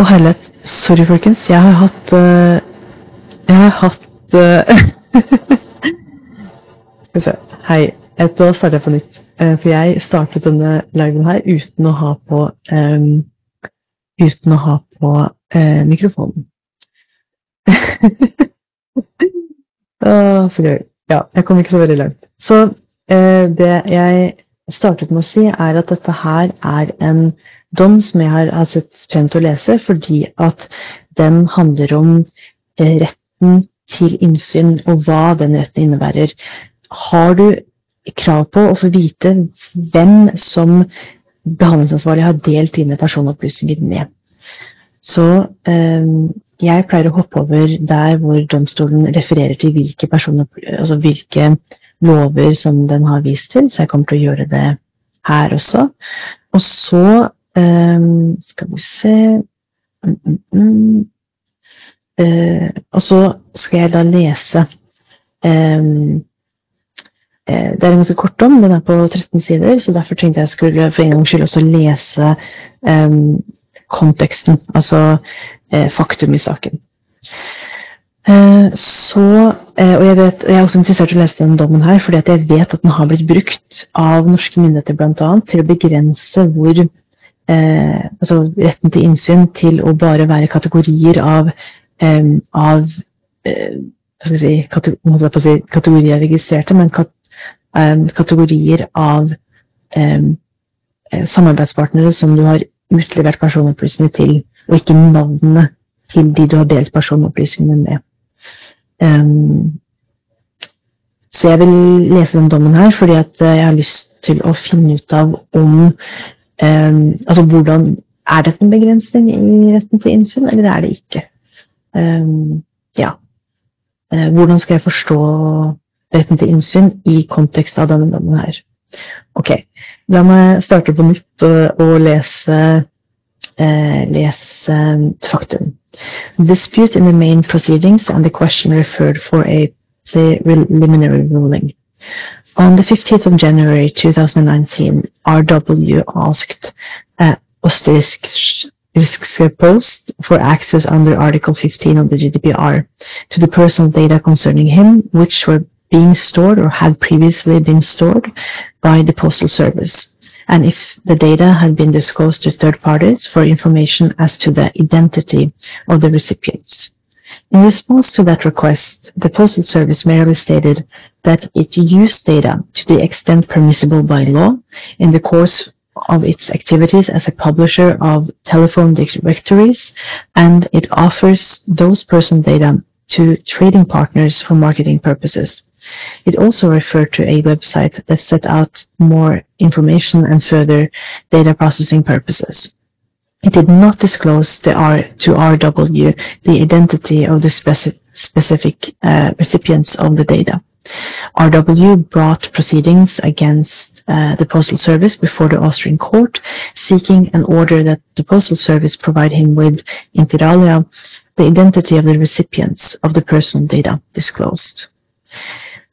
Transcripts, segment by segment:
Å herlighet. Sorry, folkens. Jeg har hatt eh, Jeg har hatt eh, Skal vi se. Hei. Da starter jeg på nytt. Eh, For jeg startet denne liven her uten å ha på um, Uten å ha på uh, mikrofonen. Å, så gøy. Ja, jeg kom ikke så veldig langt. Så uh, det jeg startet med å si, er at dette her er en dom som jeg har, har sett til å lese, fordi at den handler om eh, retten til innsyn og hva den retten innebærer. Har du krav på å få vite hvem som behandlingsansvarlig har delt dine personopplysninger med? Så eh, jeg pleier å hoppe over der hvor domstolen refererer til hvilke, altså hvilke lover som den har vist til, så jeg kommer til å gjøre det her også. Og så skal vi se mm, mm, mm. Uh, Og så skal jeg da lese uh, Det er en ganske kort om, den er på 13 sider, så derfor tenkte jeg skulle for en gangs skyld også lese um, konteksten, altså uh, faktum i saken. Så, og jeg, vet, jeg er også interessert i å lese den dommen her, fordi jeg vet at den har blitt brukt av norske myndigheter bl.a. til å begrense hvor eh, altså retten til innsyn til å bare være kategorier av, eh, av eh, hva skal jeg si, kategori, si, kategorier registrerte, men kat, eh, kategorier av samarbeidspartnere som du har utlevert personopplysninger til, og ikke navnene til de du har delt personopplysningene med. Um, så jeg vil lese den dommen her fordi at jeg har lyst til å finne ut av om um, Altså hvordan Er dette en begrensning i retten til innsyn, eller er det ikke? Um, ja. Uh, hvordan skal jeg forstå retten til innsyn i kontekst av denne dommen her? Ok, la meg starte på nytt og, og lese, uh, lese faktum. dispute in the main proceedings and the question referred for a preliminary ruling. On the 15th of January 2019, RW asked uh, Post for access under Article 15 of the GDPR to the personal data concerning him, which were being stored or had previously been stored by the Postal Service and if the data had been disclosed to third parties for information as to the identity of the recipients. In response to that request, the Postal Service merely stated that it used data to the extent permissible by law in the course of its activities as a publisher of telephone directories, and it offers those person data to trading partners for marketing purposes. It also referred to a website that set out more information and further data processing purposes. It did not disclose to RW the identity of the speci specific uh, recipients of the data. RW brought proceedings against uh, the Postal Service before the Austrian court, seeking an order that the Postal Service provide him with, inter alia, the identity of the recipients of the personal data disclosed.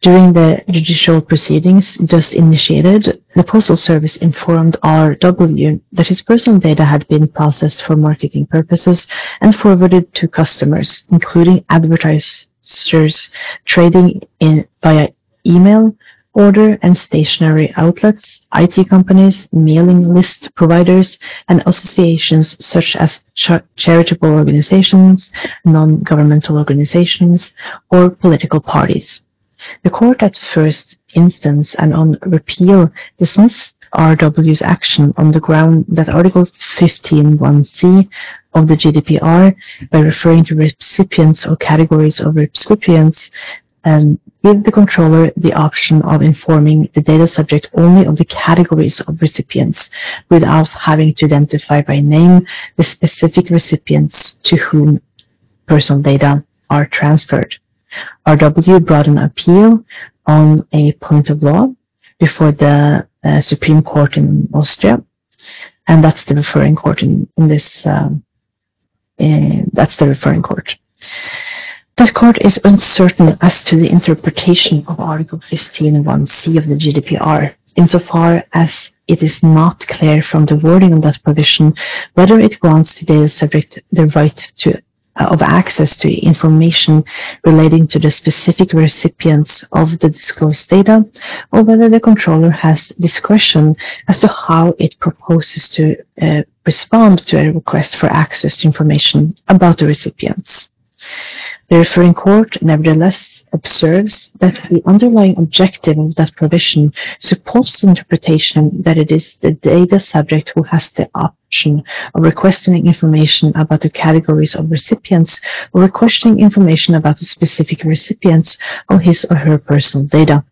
During the judicial proceedings just initiated, the Postal Service informed RW that his personal data had been processed for marketing purposes and forwarded to customers, including advertisers trading in via email, order and stationary outlets, IT companies, mailing list providers, and associations such as ch charitable organizations, non-governmental organizations, or political parties. The court at first instance and on repeal dismissed RW's action on the ground that Article 15.1c of the GDPR, by referring to recipients or categories of recipients, um, give the controller the option of informing the data subject only of the categories of recipients without having to identify by name the specific recipients to whom personal data are transferred. RW brought an appeal on a point of law before the uh, Supreme Court in Austria, and that's the referring court in, in this. Um, in, that's the referring court. That court is uncertain as to the interpretation of Article 15.1c of the GDPR, insofar as it is not clear from the wording of that provision whether it grants the data subject the right to uh, of access to information relating to the specific recipients of the disclosed data, or whether the controller has discretion as to how it proposes to uh, respond to a request for access to information about the recipients. The referring court nevertheless observes that the underlying objective of that provision supports the interpretation that it is the data subject who has the option of requesting information about the categories of recipients or requesting information about the specific recipients of his or her personal data.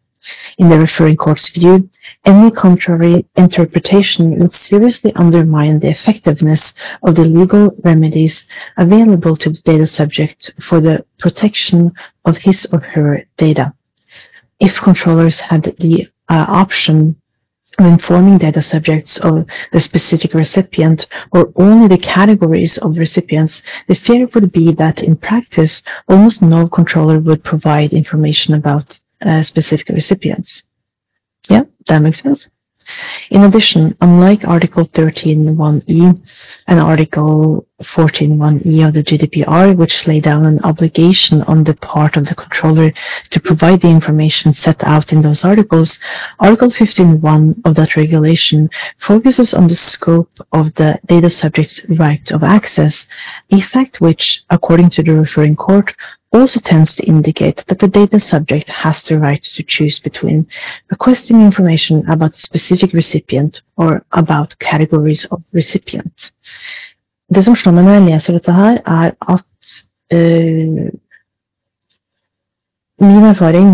In the referring court's view, any contrary interpretation would seriously undermine the effectiveness of the legal remedies available to the data subject for the protection of his or her data. If controllers had the uh, option of informing data subjects of the specific recipient or only the categories of recipients, the fear would be that in practice, almost no controller would provide information about Uh, specific recipients. Yeah, that makes sense. In addition, unlike Article 13.1e and Article 14.1e of the GDPR, which lay down an obligation on the part of the controller to provide the information set out in those articles, Article 15.1 of that regulation focuses on the scope of the data subject's right of access, a fact which, according to the referring court, also tends to indicate that the data subject has the right to choose between requesting information about a specific recipient or about categories of recipient. Det som slår meg når jeg leser dette her, er at uh, min erfaring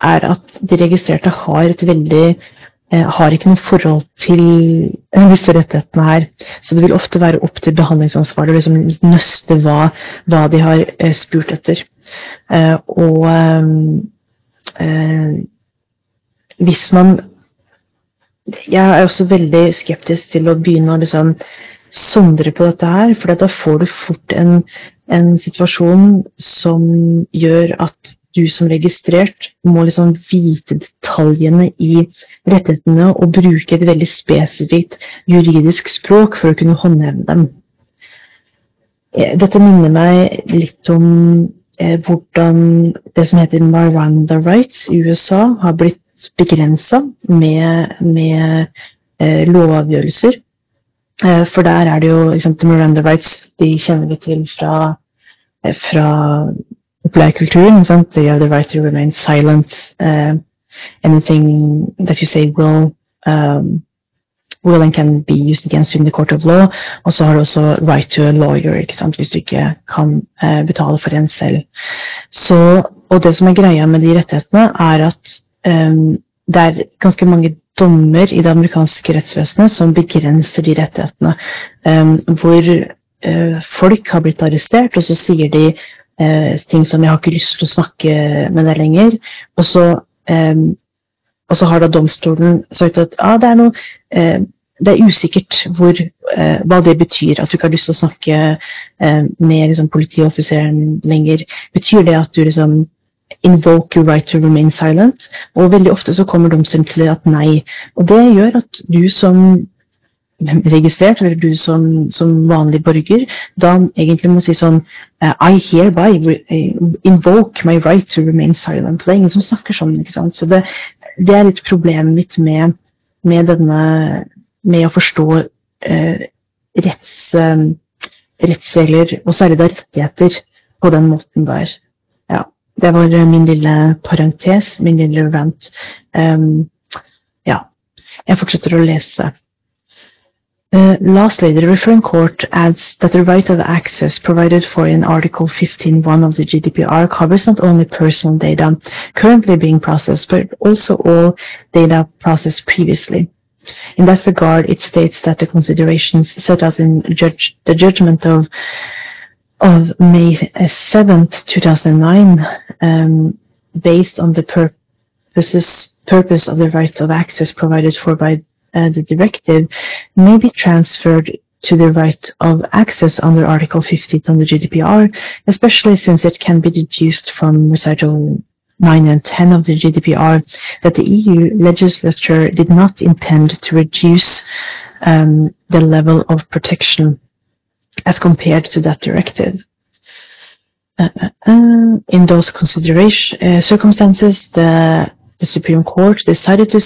er at de registrerte har et veldig har ikke noe forhold til disse rettighetene her. Så det vil ofte være opp til behandlingsansvarlig å liksom nøste hva, hva de har uh, spurt etter. og hvis man Jeg er også veldig skeptisk til å begynne å liksom sondre på dette her, for da får du fort en, en situasjon som gjør at du som registrert må liksom vite detaljene i rettighetene og bruke et veldig spesifikt juridisk språk for å kunne håndheve dem. Eh, dette minner meg litt om eh, hvordan det som heter Miranda rights i USA har blitt begrensa med, med eh, lovavgjørelser. Eh, for der er det jo liksom, Miranda Rights de kjenner vi til fra, eh, fra populærkulturen. They have the right to remain silent. Uh, anything that you say will um, will and can be used against you in the court of law. Og så har du også right to a lawyer, ikke sant? hvis du ikke kan uh, betale for en selv. Så, og det som er greia med de rettighetene, er at um, det er ganske mange dommer i det amerikanske rettsvesenet som begrenser de rettighetene. Um, hvor uh, folk har blitt arrestert, og så sier de uh, ting som 'jeg har ikke lyst til å snakke med deg lenger'. Og så, eh, og så har da domstolen sagt at ah, det er noe eh, det er usikkert hvor, hva det betyr, at du ikke har lyst til å snakke med liksom, politioffiseren lenger. Betyr det at du liksom invoke your right to remain silent. Og veldig ofte så kommer domstolen til at nei. Og det gjør at du som registrert, eller du som, som vanlig borger, da egentlig må si sånn uh, I hereby invoke my right to remain silent. Det er ingen som snakker sånn. ikke sant? Så det, det er litt problemet mitt med, med denne med å forstå eh, retts, eh, rettsregler, og særlig da rettigheter, på den måten der. Det var eh, min lille parentes, min lille rant. Um, ja. Jeg fortsetter å lese. Uh, lastly, the referring court adds that the right of access provided for in Article 15.1 of the GDPR covers not only personal data currently being processed, but also all data processed previously. In that regard, it states that the considerations set out in judge, the judgment of of May 7th, 2009, um, based on the purposes, purpose of the right of access provided for by the directive, may be transferred to the right of access under Article 15 on the GDPR, especially since it can be deduced from recital 9 and 10 of the GDPR that the EU legislature did not intend to reduce um, the level of protection as compared to that directive. Uh, uh, uh in those consideration uh, circumstances, the, the Supreme Court decided to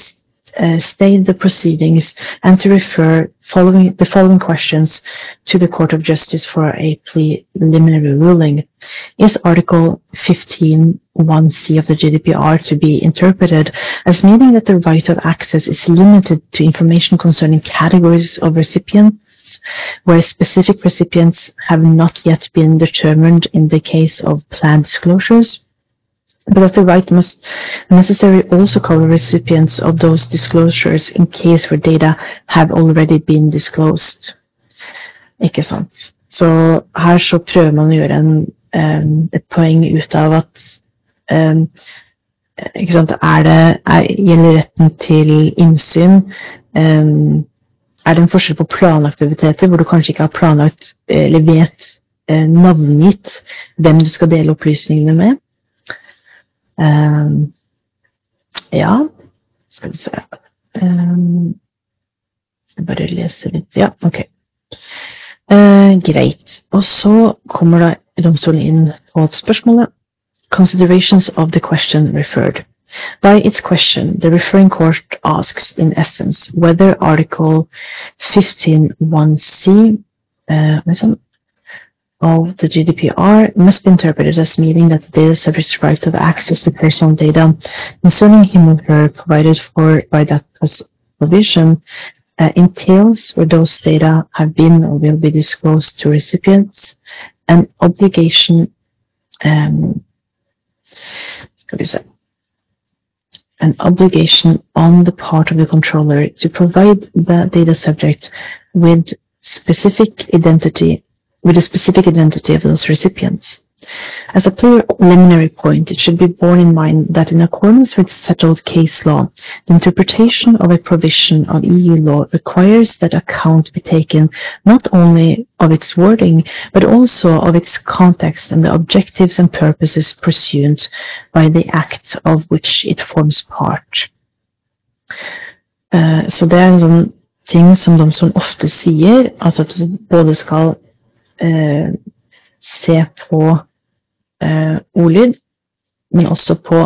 uh, stay the proceedings and to refer following the following questions to the Court of Justice for a preliminary ruling. Is Article 15.1c of the GDPR to be interpreted as meaning that the right of access is limited to information concerning categories of recipients where specific recipients have not yet been determined in the case of planned disclosures? But that the right must necessarily also cover recipients of those disclosures in case where data have already been disclosed. Ikke sant? Så her så prøver man å gjøre en, um, et poeng ut av at um, ikke sant, er det, er, Gjelder retten til innsyn um, Er det en forskjell på planaktiviteter hvor du kanskje ikke har planlagt eller vet eh, navngitt hvem du skal dele opplysningene med? Um, ja, skal vi se um, Jeg bare leser litt Ja, ok. Uh, greit. Og så kommer da domstolen inn på spørsmålet. Considerations of the question referred. By its question, the referring court asks, in essence, whether Article 15.1c uh, of the GDPR must be interpreted as meaning that the data subject's right to access to personal data concerning him or her provided for by that provision uh, entails where those data have been or will be disclosed to recipients an obligation um, an obligation on the part of the controller to provide the data subject with specific identity with a specific identity of those recipients. As a preliminary point, it should be borne in mind that in accordance with settled case law, the interpretation of a provision of EU law requires that account be taken not only of its wording, but also of its context and the objectives and purposes pursued by the act of which it forms part. Uh, så det er en sånn ting som de som ofte sier, altså at du både skal se på eh, ordlyd, men også på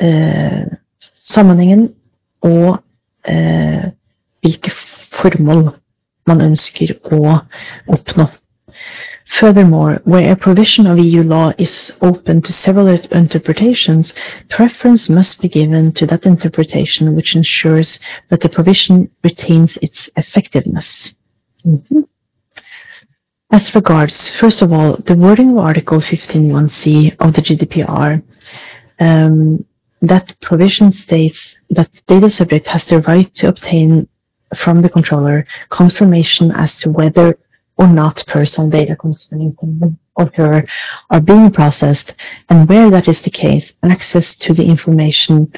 eh, sammenhengen og eh, hvilke formål man ønsker å oppnå. Furthermore, where a provision of EU law is open to several interpretations, preference must be given to that interpretation which ensures that the provision retains its effectiveness. Mm -hmm. As regards, first of all, the wording of Article 15.1c of the GDPR, um, that provision states that data subject has the right to obtain from the controller confirmation as to whether or not personal data concerning him or her are being processed, and where that is the case, access to the information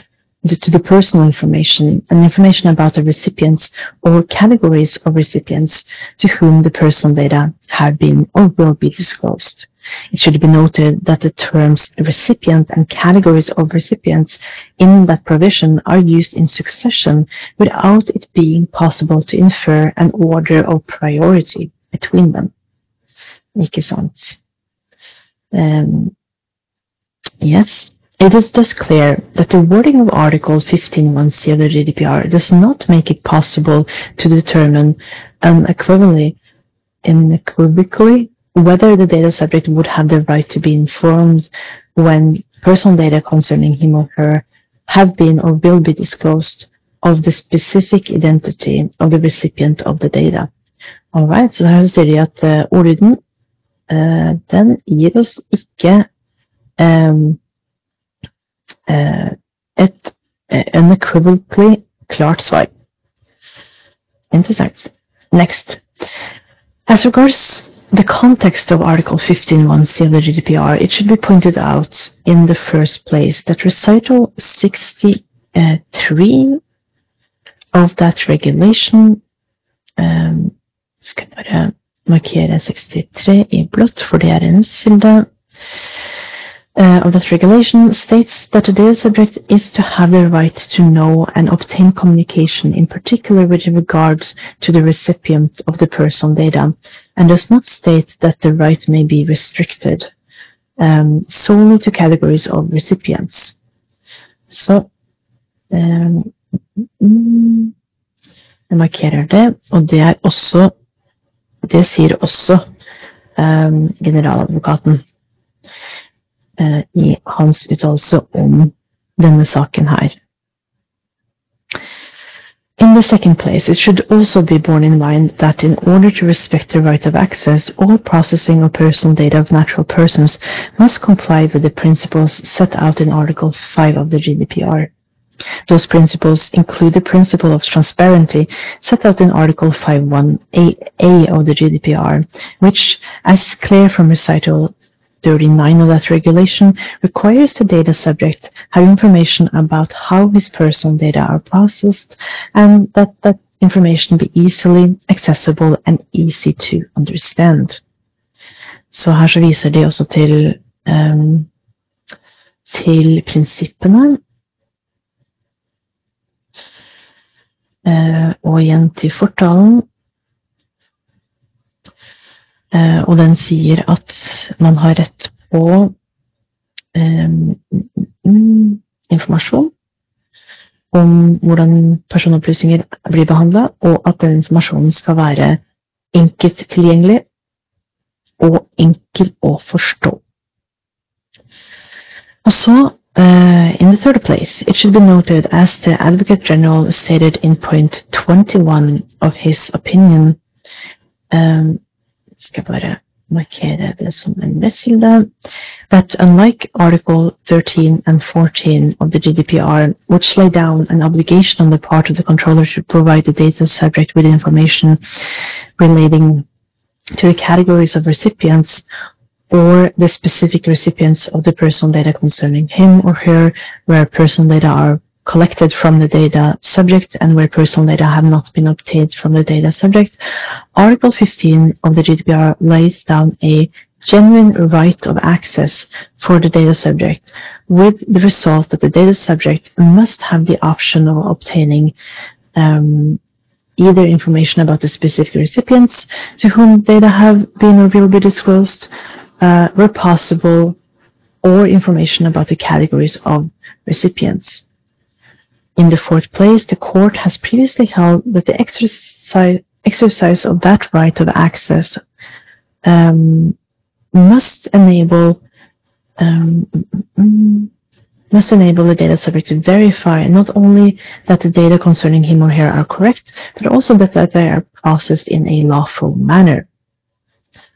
to the personal information and information about the recipients or categories of recipients to whom the personal data have been or will be disclosed. It should be noted that the terms recipient and categories of recipients in that provision are used in succession without it being possible to infer an order of priority between them. Ikke sant? Um, yes. It is thus clear that the wording of Article 15.1c of the GDPR does not make it possible to determine unequivocally, unequivocally whether the data subject would have the right to be informed when personal data concerning him or her have been or will be disclosed of the specific identity of the recipient of the data. Alright, så her sier de at uh, ordlyden uh, den gir oss ikke um, et unequivocally klart svar. Interessant. Next. As regards the context of Article 15.1c of the GDPR, it should be pointed out in the first place that recital 63 of that regulation um, Skal bare markere 63 i blått, for det er en kilde. Uh, of that regulation states that the data subject is to have the right to know and obtain communication, in particular with regard to the recipient of the personal data, and does not state that the right may be restricted um, solely to categories of recipients. Så um, Jeg det, og det er også Det sier også um, generaladvokaten. Eh, i hans uttalelse om denne saken her. In the second place, it should also be borne in mind that in order to respect the right of access, all processing of personal data of natural persons must comply with the principles set out in Article 5 of the GDPR. Those principles include the principle of transparency set out in Article 5.1a of the GDPR, which, as clear from recital 39 of that regulation requires the data subject have information about how his personal data are processed and that that information be easily accessible and easy to understand. Så her så viser de også til, um, til prinsippene. Uh, og igjen til fortalen. Eh, og den sier at man har rett på eh, informasjon om hvordan personopplysninger blir behandla, og at den informasjonen skal være enkelt tilgjengelig og enkel å forstå. Og så, uh, in the third place, it should be noted, as the Advocate General stated in point 21 of his opinion, um, rettskilde. That unlike Article 13 and 14 of the GDPR, which lay down an obligation on the part of the controller to provide the data subject with information relating to the categories of recipients or the specific recipients of the personal data concerning him or her, where personal data are collected from the data subject and where personal data have not been obtained from the data subject. Article 15 of the GDPR lays down a genuine right of access for the data subject with the result that the data subject must have the option of obtaining um, either information about the specific recipients to whom data have been or will be disclosed uh, where possible or information about the categories of recipients. In the fourth place, the court has previously held that the exercise, exercise of that right of access um, must enable um, must enable the data subject to verify not only that the data concerning him or her are correct, but also that, that they are processed in a lawful manner.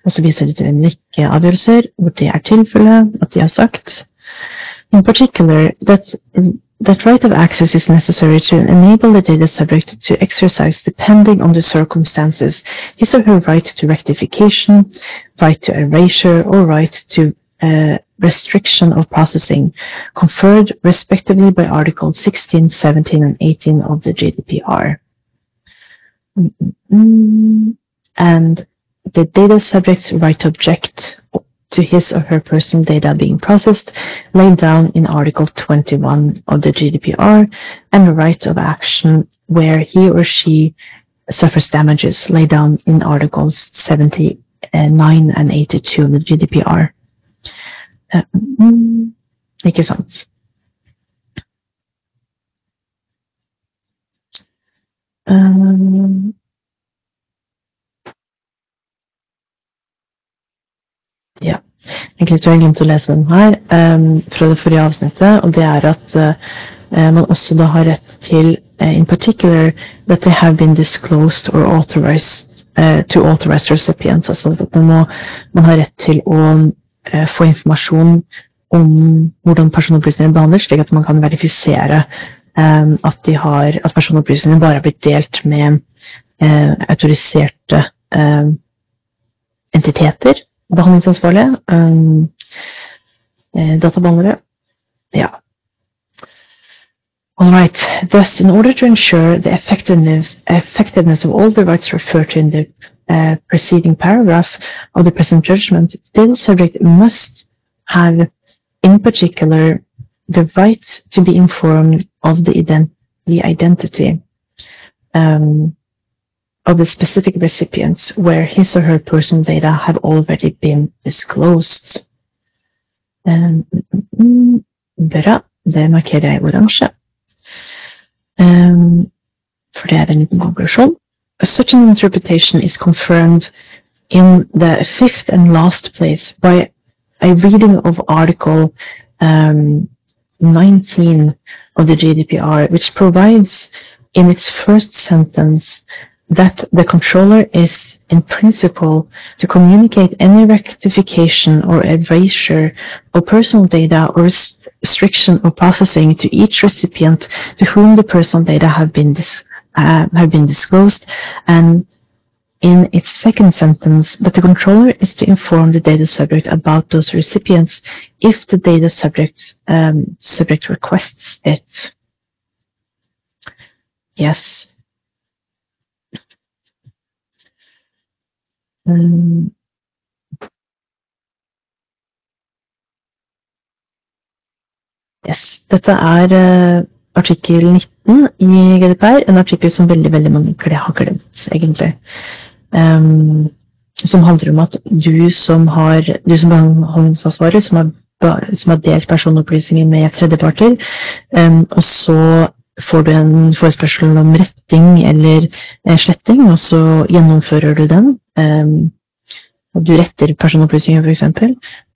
Og så viser de til en rekke avgjørelser hvor det er tilfellet at de har sagt in particular that that right of access is necessary to enable the data subject to exercise, depending on the circumstances, his or her right to rectification, right to erasure, or right to uh, restriction of processing, conferred respectively by Articles 16, 17, and 18 of the GDPR. Mm-hmm. And the data subject's right to object to his or her personal data being processed laid down in Article 21 of the GDPR and the right of action where he or she suffers damages laid down in Articles 79 and 82 of the GDPR. Uh, mm, ikke sant? Um, Egentlig tror jeg glemte å lese den her um, fra det forrige avsnittet, og det er at uh, man også da har rett til uh, in particular that they have been disclosed or authorized uh, to authorized recipients. Altså at man, må, man har rett til å få informasjon om hvordan personopplysninger behandles, slik at man kan verifisere um, at, de har, at personopplysningene bare har blitt delt med autoriserte entiteter behandlingsansvarlige, um, databehandlere. Ja. All right. Thus, in order to ensure the effectiveness, effectiveness of all the rights referred to in the uh, preceding paragraph of the present judgment, the subject must have in particular, the right to be informed of the, ident- the identity um, of the specific recipients where his or her personal data have already been disclosed. Um, bra, det markerer jeg oransje. Um, for det er en liten konklusjon. Such an interpretation is confirmed in the fifth and last place by a reading of Article um, 19 of the GDPR, which provides in its first sentence that the controller is in principle to communicate any rectification or erasure of personal data or restriction of processing to each recipient to whom the personal data have been dis- uh, have been disclosed and in its second sentence that the controller is to inform the data subject about those recipients if the data subject um, subject requests it. Yes. Um, yes. Dette er uh, artikkel 19 i GDPR, en artikkel som veldig veldig mange har glemt, egentlig. Um, som handler om at du som har du som behandlingsansvaret, som som har delt personopplysninger med tredjeparter, um, og så får du en forespørsel om retting eller eh, sletting, og så gjennomfører du den. og du retter personopplysninger, f.eks.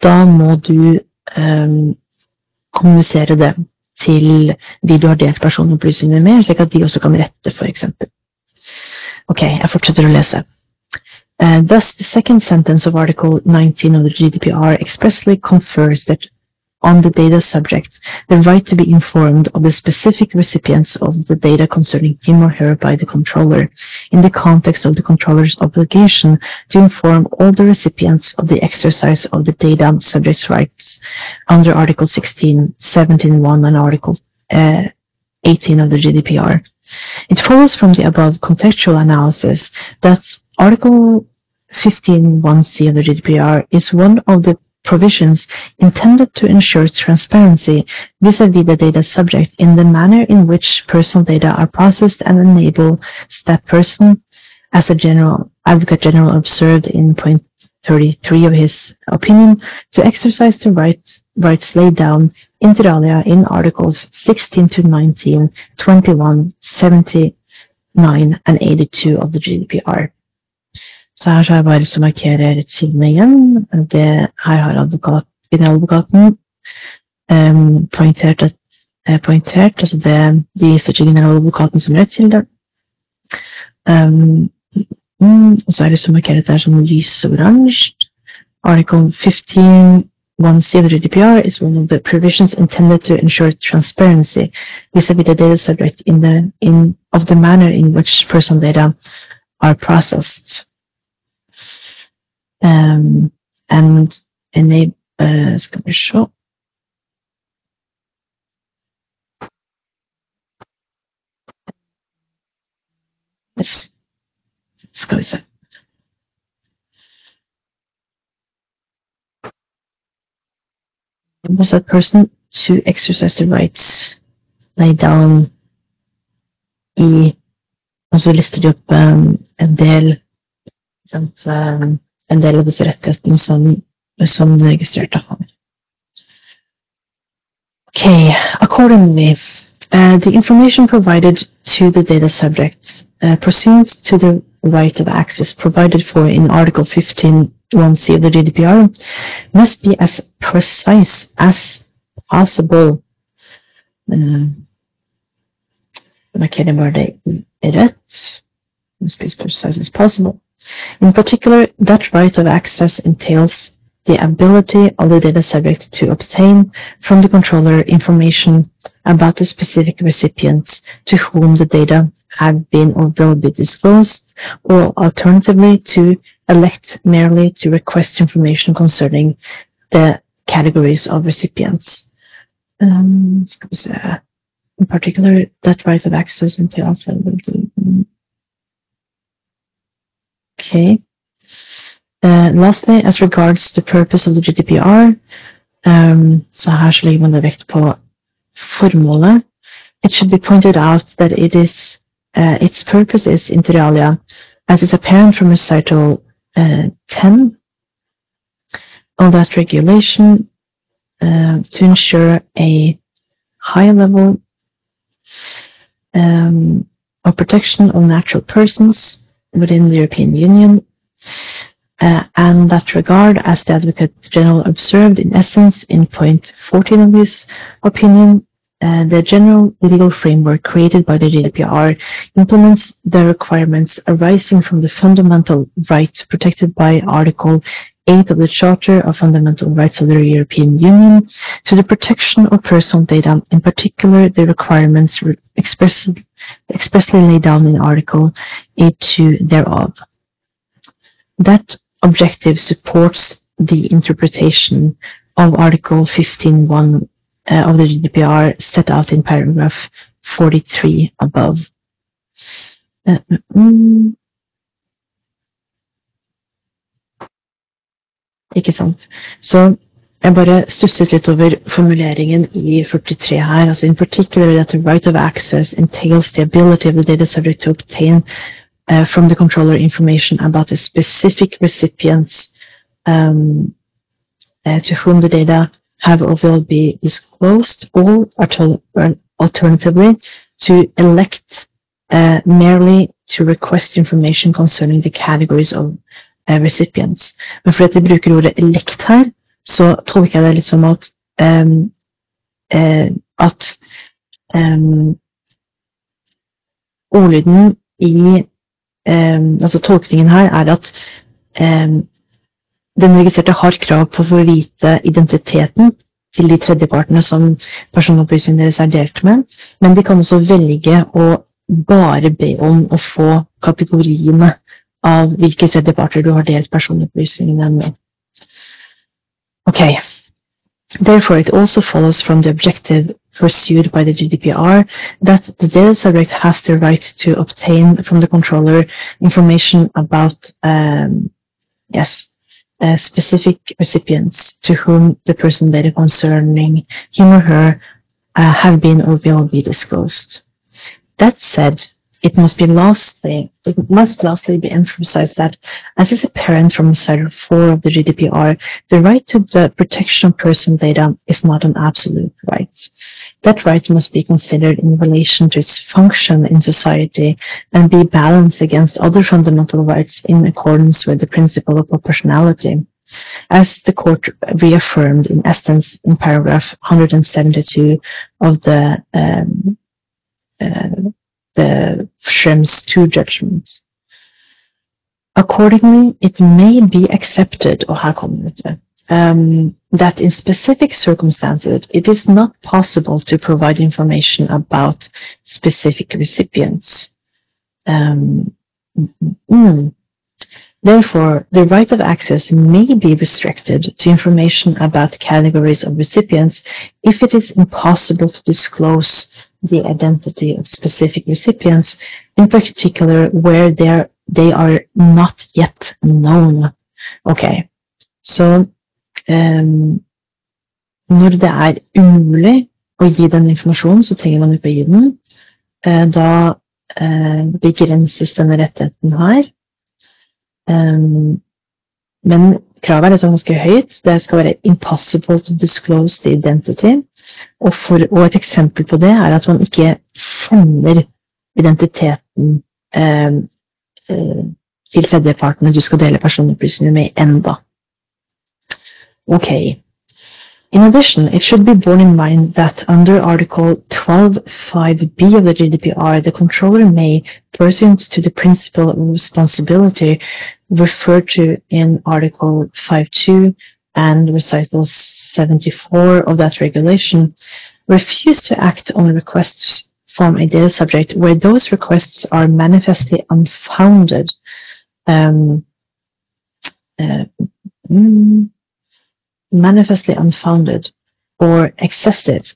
Da må du um, kommunisere det til de du har delt personopplysninger med, slik at de også kan rette, f.eks. Ok, jeg fortsetter å lese. Uh, thus, the second sentence of Article 19 of the GDPR expressly confers that on the data subject the right to be informed of the specific recipients of the data concerning him or her by the controller in the context of the controller's obligation to inform all the recipients of the exercise of the data subject's rights under Article 16, 17.1 and Article uh, 18 of the GDPR. It follows from the above contextual analysis that Article 15.1c of the GDPR is one of the provisions intended to ensure transparency vis-à-vis the data subject in the manner in which personal data are processed and enable that person, as a general advocate general observed in point 33 of his opinion, to exercise the rights, rights laid down inter alia in Articles 16 to 19, 21, 79, and 82 of the GDPR. Så her så har jeg bare lyst til å markere rettsidene igjen. Det, her har advokat, generaladvokaten um, poengtert, at, eh, poengtert altså det, de viser til generaladvokaten som rettskilde. Um, og så markere dette som. Article 15 1C of the GDPR is one of the provisions intended to ensure transparency vis-à-vis the data subject in the in of the manner in which personal data are processed. Um, and enable, uh, skal vi se Skal vi se was a person to exercise the rights laid down i Og så lister de opp um, en del sant, um, en del av disse rettighetene som, som registrerte har. Okay, accordingly, uh, the information provided to the data subjects uh, pursuant to the right of access provided for in Article 15 1C of the GDPR must be as precise as possible. Uh, markerer bare det rødt. As precise as possible. In particular, that right of access entails the ability of the data subject to obtain from the controller information about the specific recipients to whom the data have been or will be disclosed, or alternatively to elect merely to request information concerning the categories of recipients. Um, in particular, that right of access entails Okay. Uh, lastly, as regards the purpose of the GDPR, Um, så her så legger man det vekt på formålet. It should be pointed out that it is, uh, its purpose is inter alia, as is apparent from recital uh, 10 of that regulation, uh, to ensure a high level um, of protection of natural persons within the European Union uh, and that regard, as the Advocate General observed in essence in point 14 of his opinion, uh, the general legal framework created by the GDPR implements the requirements arising from the fundamental rights protected by Article 8 of the Charter of Fundamental Rights of the European Union to the protection of personal data, in particular the requirements expressly, laid down in Article 8.2 thereof. That objective supports the interpretation of Article 15.1 uh, of the GDPR set out in paragraph 43 above. Uh, mm, ikke sant. Så jeg bare stusset litt over formuleringen i 43 her. altså In particular that the right of access entails the ability of the data subject to obtain uh, from the controller information about the specific recipients um, uh, to whom the data have or will be disclosed, or alternatively, to elect uh, merely to request information concerning the categories of recipients. Men fordi de bruker ordet elect her, så tolker jeg det litt som at um, uh, at um, ordlyden i um, altså Tolkningen her er at den registrerte har krav på å få vite identiteten til de tredjepartene som personopplysningene deres er delt med, men de kan også velge å bare be om å få kategoriene av hvilke tredjeparter du har delt personopplysningene med. Okay. Therefore, it also follows from the objective pursued by the GDPR that the data subject has the right to obtain from the controller information about um, yes uh, specific recipients to whom the person data concerning him or her uh, have been or will be disclosed. That said, it must be lastly, it must lastly be emphasized that, as is apparent from Recital 4 of the GDPR, the right to the protection of personal data is not an absolute right. That right must be considered in relation to its function in society and be balanced against other fundamental rights in accordance with the principle of proportionality. As the court reaffirmed in essence in paragraph 172 of the um, uh, the Schrems two judgments. Accordingly, it may be accepted, or kommer um, that in specific circumstances it is not possible to provide information about specific recipients. Um, mm, Therefore, the right of access may be restricted to information about categories of recipients if it is impossible to disclose the identity of specific recipients, in particular where they are not yet known. Ok, så um, når det er umulig å gi den informasjonen, så trenger man ikke å gi den. Uh, da uh, begrenses denne rettigheten her. Um, men kravet er liksom ganske høyt. Det skal være impossible to disclose the identity. Og, for, og, et eksempel på det er at man ikke sender identiteten eh, eh, til tredjepartene du skal dele personopplysninger med enda. Ok. In addition, it should be borne in mind that under Article 12.5b of the GDPR, the controller may, pursuant to the principle of responsibility referred to in Article 5.2 and Recital 74 of that regulation, refuse to act on requests from a data subject where those requests are manifestly unfounded. Um, uh, mm, manifestly unfounded or excessive,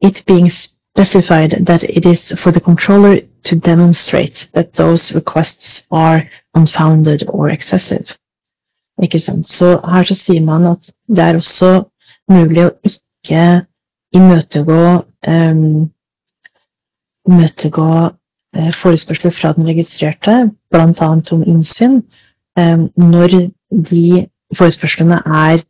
it being specified that it is for the controller to demonstrate that those requests are unfounded or excessive. Ikke sant? Så her så sier man at det er også mulig å ikke imøtegå um, imøtegå uh, forespørsler fra den registrerte, bl.a. om innsyn, um, når de forespørslene er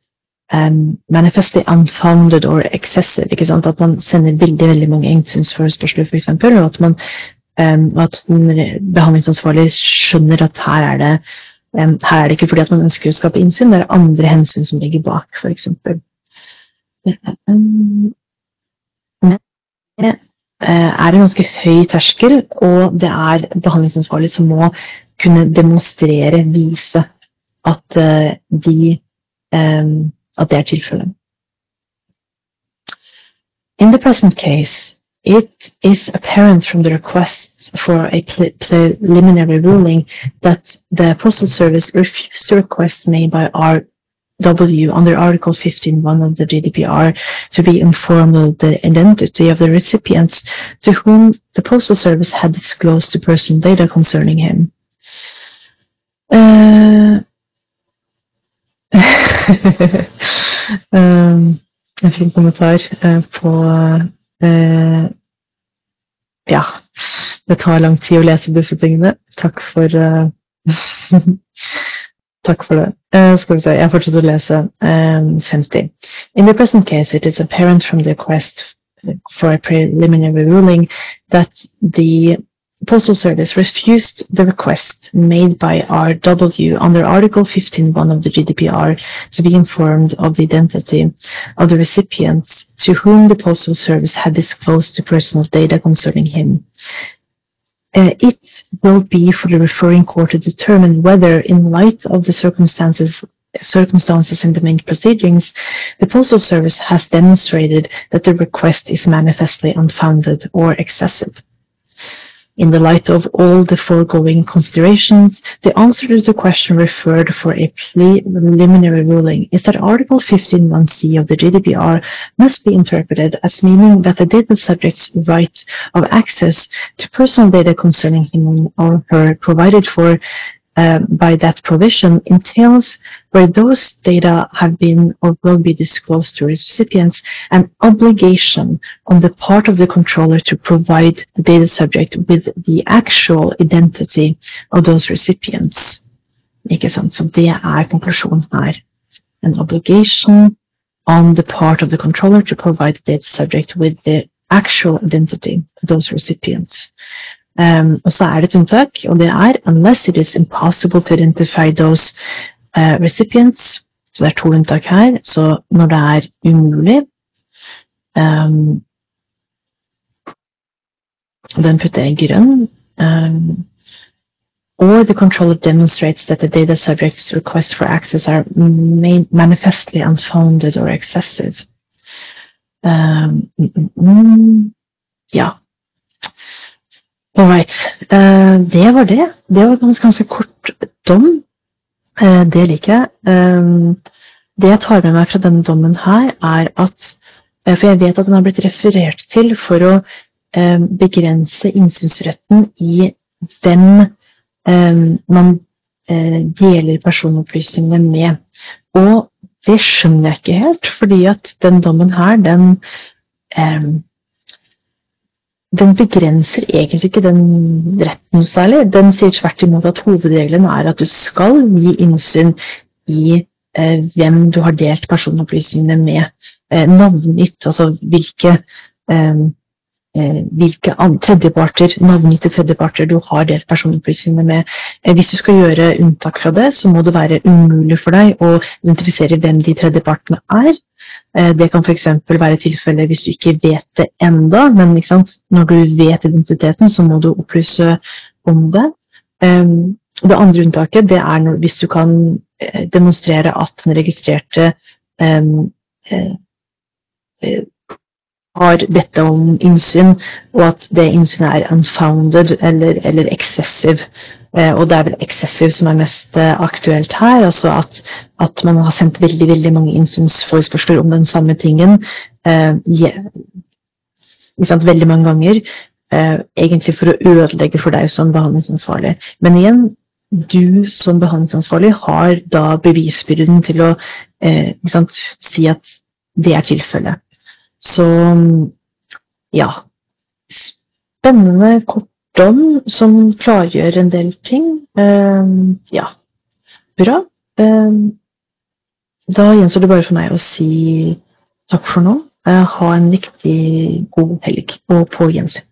um, manifestly unfounded or excessive. ikke sant? At man sender veldig veldig mange innsynsforespørsler, f.eks., og at, man, um, at den behandlingsansvarlig skjønner at her er det her er det ikke fordi at man ønsker å skape innsyn, det er andre hensyn som ligger bak, f.eks. Um, det er en ganske høy terskel, og det er behandlingsansvarlig som må kunne demonstrere, vise at de at det er tilfellet. In the present case, it is apparent from the request for a preliminary ruling that the Postal Service refused the request made by RW under Article 15.1 of the GDPR to be informed of the identity of the recipients to whom the Postal Service had disclosed the personal data concerning him. Uh, um, en fin kommentar uh, på Ja, det tar lang tid å lese disse tingene. Takk for uh, Takk for det. skal vi se, jeg fortsetter å lese 50. In the present case, it is apparent from the request for a preliminary ruling that the Postal Service refused the request made by RW under Article 15.1 of the GDPR to be informed of the identity of the recipients to whom the Postal Service had disclosed the personal data concerning him. Uh, it will be for the referring court to determine whether, in light of the circumstances circumstances in the main proceedings, the Postal Service has demonstrated that the request is manifestly unfounded or excessive. In the light of all the foregoing considerations, the answer to the question referred for a preliminary ruling is that Article 15.1c of the GDPR must be interpreted as meaning that the data subject's right of access to personal data concerning him or her provided for by that provision entails where those data have been or will be disclosed to recipients an obligation on the part of the controller to provide the data subject with the actual identity of those recipients. Ikke sant? Så det er konklusjonen her. An obligation on the part of the controller to provide the data subject with the actual identity of those recipients. Um, og så er det et unntak, og det er unless it is impossible to identify those uh, recipients. Så det er to unntak her. Så når det er umulig um, Den putter jeg grønn. Um, or the controller demonstrates that the data subject's request for access are manifestly unfounded or excessive. Um, mm, mm, ja. All right. Uh, det var det. Det var ganske, ganske kort dom. Uh, det liker jeg. Um, det jeg tar med meg fra denne dommen her, er at For jeg vet at den har blitt referert til for å begrense innsynsretten i hvem man deler personopplysningene med. Og det skjønner jeg ikke helt, fordi at den dommen her, den den begrenser egentlig ikke den retten særlig. Den sier tvert imot at hovedregelen er at du skal gi innsyn i eh, hvem du har delt personopplysningene med. Eh, navngitt, altså hvilke, eh, eh hvilke tredjeparter, navngitte tredjeparter du har delt personopplysningene med. Eh, hvis du skal gjøre unntak fra det, så må det være umulig for deg å identifisere hvem de tredjepartene er. Eh, det kan f.eks. være tilfellet hvis du ikke vet det enda, men når du vet identiteten, så må du opplyse om det. Det andre unntaket det er hvis du kan eh, demonstrere at den registrerte eh, har bedt om innsyn, og at det innsynet er unfounded eller, eller excessive. Eh, og det er vel excessive som er mest eh, aktuelt her. altså at, at man har sendt veldig veldig mange innsynsforespørsler om den samme tingen eh, sant, veldig mange ganger. Eh, egentlig for å ødelegge for deg som behandlingsansvarlig. Men igjen, du som behandlingsansvarlig har da bevisbyrden til å eh, sant, si at det er tilfellet. Så ja. Spennende kort dom som klargjør en del ting. Ja, bra. Da gjenstår det bare for meg å si takk for nå. Ha en riktig god helg, og på gjensyn.